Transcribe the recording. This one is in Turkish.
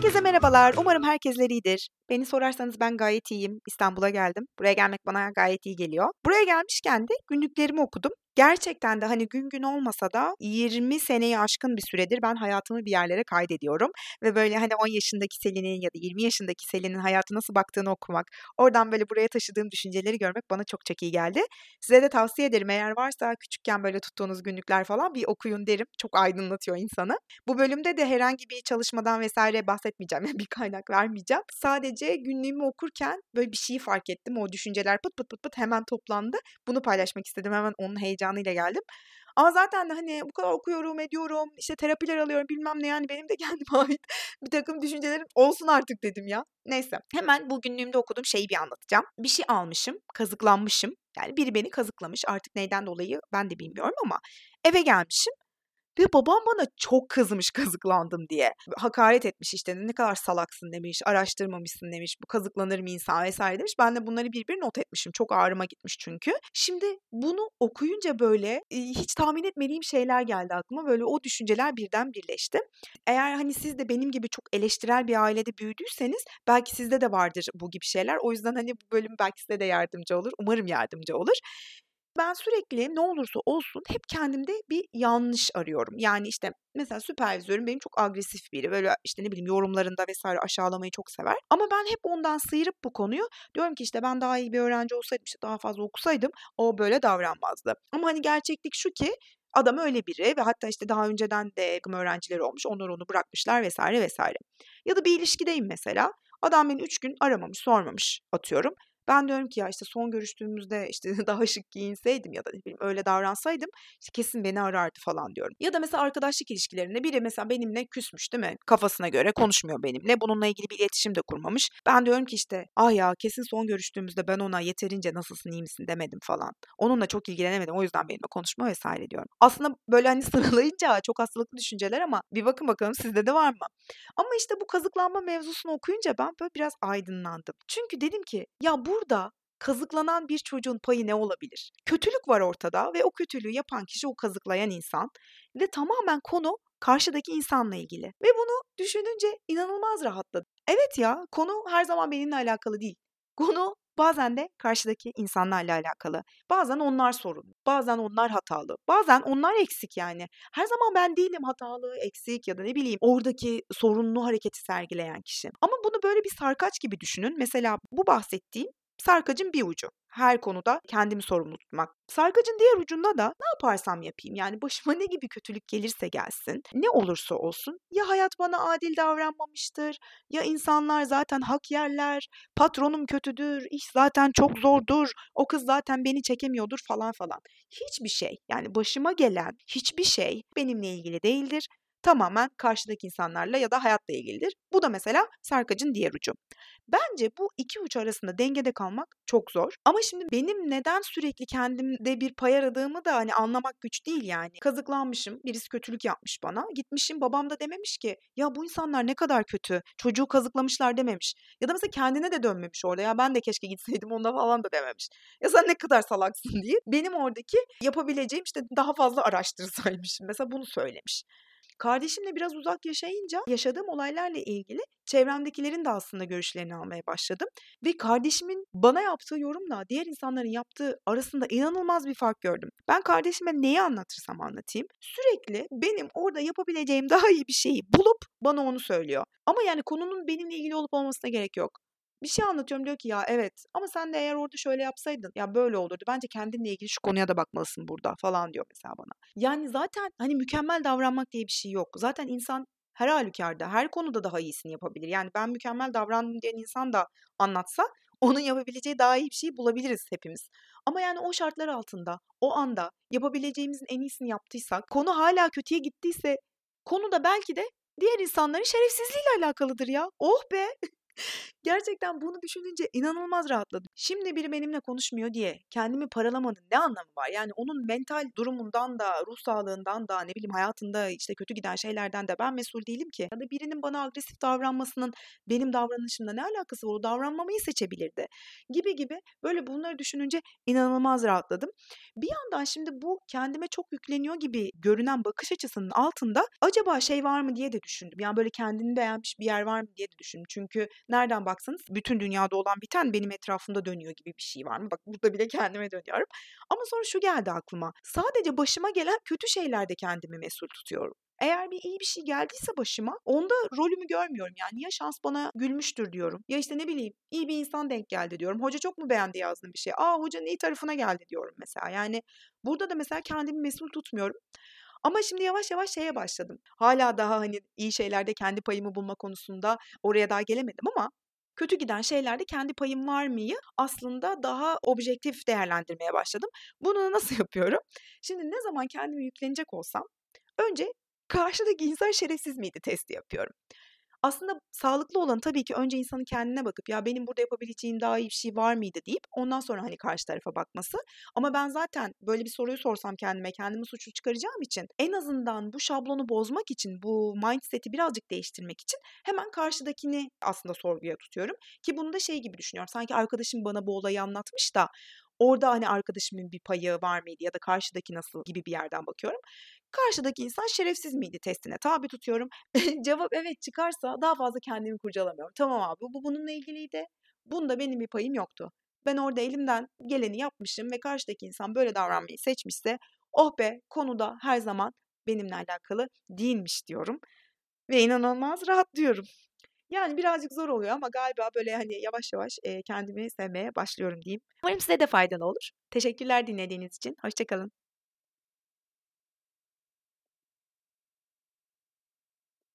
Herkese merhabalar. Umarım herkesler iyidir. Beni sorarsanız ben gayet iyiyim. İstanbul'a geldim. Buraya gelmek bana gayet iyi geliyor. Buraya gelmişken de günlüklerimi okudum. Gerçekten de hani gün gün olmasa da 20 seneyi aşkın bir süredir ben hayatımı bir yerlere kaydediyorum. Ve böyle hani 10 yaşındaki Selin'in ya da 20 yaşındaki Selin'in hayatı nasıl baktığını okumak, oradan böyle buraya taşıdığım düşünceleri görmek bana çok çok iyi geldi. Size de tavsiye ederim eğer varsa küçükken böyle tuttuğunuz günlükler falan bir okuyun derim. Çok aydınlatıyor insanı. Bu bölümde de herhangi bir çalışmadan vesaire bahsetmeyeceğim. Yani bir kaynak vermeyeceğim. Sadece günlüğümü okurken böyle bir şeyi fark ettim. O düşünceler pıt pıt pıt pıt hemen toplandı. Bunu paylaşmak istedim. Hemen onun heyecanıyla geldim. Ama zaten de hani bu kadar okuyorum, ediyorum, işte terapiler alıyorum bilmem ne yani benim de kendime ait bir takım düşüncelerim olsun artık dedim ya. Neyse hemen bu günlüğümde okuduğum şeyi bir anlatacağım. Bir şey almışım, kazıklanmışım. Yani biri beni kazıklamış artık neyden dolayı ben de bilmiyorum ama eve gelmişim. Ve babam bana çok kızmış kazıklandım diye. Hakaret etmiş işte ne kadar salaksın demiş, araştırmamışsın demiş, bu kazıklanır mı insan vesaire demiş. Ben de bunları bir bir not etmişim. Çok ağrıma gitmiş çünkü. Şimdi bunu okuyunca böyle hiç tahmin etmediğim şeyler geldi aklıma. Böyle o düşünceler birden birleşti. Eğer hani siz de benim gibi çok eleştirel bir ailede büyüdüyseniz belki sizde de vardır bu gibi şeyler. O yüzden hani bu bölüm belki size de yardımcı olur. Umarım yardımcı olur. Ben sürekli ne olursa olsun hep kendimde bir yanlış arıyorum. Yani işte mesela süpervizörüm benim çok agresif biri. Böyle işte ne bileyim yorumlarında vesaire aşağılamayı çok sever. Ama ben hep ondan sıyırıp bu konuyu diyorum ki işte ben daha iyi bir öğrenci olsaydım işte daha fazla okusaydım o böyle davranmazdı. Ama hani gerçeklik şu ki adam öyle biri ve hatta işte daha önceden de öğrencileri olmuş. Onlar onu bırakmışlar vesaire vesaire. Ya da bir ilişkideyim mesela. Adam beni üç gün aramamış, sormamış atıyorum. Ben diyorum ki ya işte son görüştüğümüzde işte daha şık giyinseydim ya da ne bileyim öyle davransaydım işte kesin beni arardı falan diyorum. Ya da mesela arkadaşlık ilişkilerinde biri mesela benimle küsmüş değil mi? Kafasına göre konuşmuyor benimle. Bununla ilgili bir iletişim de kurmamış. Ben diyorum ki işte ah ya kesin son görüştüğümüzde ben ona yeterince nasılsın iyi misin demedim falan. Onunla çok ilgilenemedim o yüzden benimle konuşma vesaire diyorum. Aslında böyle hani sıralayınca çok hastalıklı düşünceler ama bir bakın bakalım sizde de var mı? Ama işte bu kazıklanma mevzusunu okuyunca ben böyle biraz aydınlandım. Çünkü dedim ki ya bu burada kazıklanan bir çocuğun payı ne olabilir? Kötülük var ortada ve o kötülüğü yapan kişi o kazıklayan insan ve tamamen konu karşıdaki insanla ilgili. Ve bunu düşününce inanılmaz rahatladım. Evet ya konu her zaman benimle alakalı değil. Konu bazen de karşıdaki insanlarla alakalı. Bazen onlar sorunlu, bazen onlar hatalı, bazen onlar eksik yani. Her zaman ben değilim hatalı, eksik ya da ne bileyim oradaki sorunlu hareketi sergileyen kişi. Ama bunu böyle bir sarkaç gibi düşünün. Mesela bu bahsettiğim sarkacın bir ucu. Her konuda kendimi sorumlu tutmak. Sarkacın diğer ucunda da ne yaparsam yapayım yani başıma ne gibi kötülük gelirse gelsin, ne olursa olsun ya hayat bana adil davranmamıştır, ya insanlar zaten hak yerler, patronum kötüdür, iş zaten çok zordur, o kız zaten beni çekemiyordur falan falan. Hiçbir şey yani başıma gelen hiçbir şey benimle ilgili değildir tamamen karşıdaki insanlarla ya da hayatla ilgilidir. Bu da mesela sarkacın diğer ucu. Bence bu iki uç arasında dengede kalmak çok zor. Ama şimdi benim neden sürekli kendimde bir pay aradığımı da hani anlamak güç değil yani. Kazıklanmışım, birisi kötülük yapmış bana. Gitmişim babam da dememiş ki ya bu insanlar ne kadar kötü, çocuğu kazıklamışlar dememiş. Ya da mesela kendine de dönmemiş orada ya ben de keşke gitseydim onda falan da dememiş. Ya sen ne kadar salaksın diye. Benim oradaki yapabileceğim işte daha fazla araştırsaymışım. Mesela bunu söylemiş. Kardeşimle biraz uzak yaşayınca yaşadığım olaylarla ilgili çevremdekilerin de aslında görüşlerini almaya başladım. Ve kardeşimin bana yaptığı yorumla diğer insanların yaptığı arasında inanılmaz bir fark gördüm. Ben kardeşime neyi anlatırsam anlatayım sürekli benim orada yapabileceğim daha iyi bir şeyi bulup bana onu söylüyor. Ama yani konunun benimle ilgili olup olmasına gerek yok bir şey anlatıyorum diyor ki ya evet ama sen de eğer orada şöyle yapsaydın ya böyle olurdu. Bence kendinle ilgili şu konuya da bakmalısın burada falan diyor mesela bana. Yani zaten hani mükemmel davranmak diye bir şey yok. Zaten insan her halükarda, her konuda daha iyisini yapabilir. Yani ben mükemmel davrandım diyen insan da anlatsa onun yapabileceği daha iyi bir şey bulabiliriz hepimiz. Ama yani o şartlar altında, o anda yapabileceğimizin en iyisini yaptıysak, konu hala kötüye gittiyse, konu da belki de diğer insanların şerefsizliğiyle alakalıdır ya. Oh be! Gerçekten bunu düşününce inanılmaz rahatladım. Şimdi biri benimle konuşmuyor diye kendimi paralamanın ne anlamı var? Yani onun mental durumundan da, ruh sağlığından da, ne bileyim hayatında işte kötü giden şeylerden de ben mesul değilim ki. Ya da birinin bana agresif davranmasının benim davranışımla ne alakası var? O davranmamayı seçebilirdi. Gibi gibi böyle bunları düşününce inanılmaz rahatladım. Bir yandan şimdi bu kendime çok yükleniyor gibi görünen bakış açısının altında acaba şey var mı diye de düşündüm. Yani böyle kendini beğenmiş bir yer var mı diye de düşündüm. Çünkü nereden baksanız bütün dünyada olan biten benim etrafımda dönüyor gibi bir şey var mı? Bak burada bile kendime dönüyorum. Ama sonra şu geldi aklıma. Sadece başıma gelen kötü şeylerde kendimi mesul tutuyorum. Eğer bir iyi bir şey geldiyse başıma onda rolümü görmüyorum. Yani ya şans bana gülmüştür diyorum. Ya işte ne bileyim iyi bir insan denk geldi diyorum. Hoca çok mu beğendi yazdığım bir şey? Aa hocanın iyi tarafına geldi diyorum mesela. Yani burada da mesela kendimi mesul tutmuyorum. Ama şimdi yavaş yavaş şeye başladım. Hala daha hani iyi şeylerde kendi payımı bulma konusunda oraya daha gelemedim ama kötü giden şeylerde kendi payım var mıyı aslında daha objektif değerlendirmeye başladım. Bunu nasıl yapıyorum? Şimdi ne zaman kendime yüklenecek olsam önce karşıdaki insan şerefsiz miydi testi yapıyorum. Aslında sağlıklı olan tabii ki önce insanın kendine bakıp ya benim burada yapabileceğim daha iyi bir şey var mıydı deyip ondan sonra hani karşı tarafa bakması. Ama ben zaten böyle bir soruyu sorsam kendime kendimi suçlu çıkaracağım için en azından bu şablonu bozmak için bu mindset'i birazcık değiştirmek için hemen karşıdakini aslında sorguya tutuyorum. Ki bunu da şey gibi düşünüyorum. Sanki arkadaşım bana bu olayı anlatmış da orada hani arkadaşımın bir payı var mıydı ya da karşıdaki nasıl gibi bir yerden bakıyorum. Karşıdaki insan şerefsiz miydi testine tabi tutuyorum. Cevap evet çıkarsa daha fazla kendimi kurcalamıyorum. Tamam abi bu bununla ilgiliydi. Bunda benim bir payım yoktu. Ben orada elimden geleni yapmışım ve karşıdaki insan böyle davranmayı seçmişse oh be konuda her zaman benimle alakalı değilmiş diyorum. Ve inanılmaz rahatlıyorum. Yani birazcık zor oluyor ama galiba böyle hani yavaş yavaş kendimi sevmeye başlıyorum diyeyim. Umarım size de faydalı olur. Teşekkürler dinlediğiniz için. Hoşçakalın.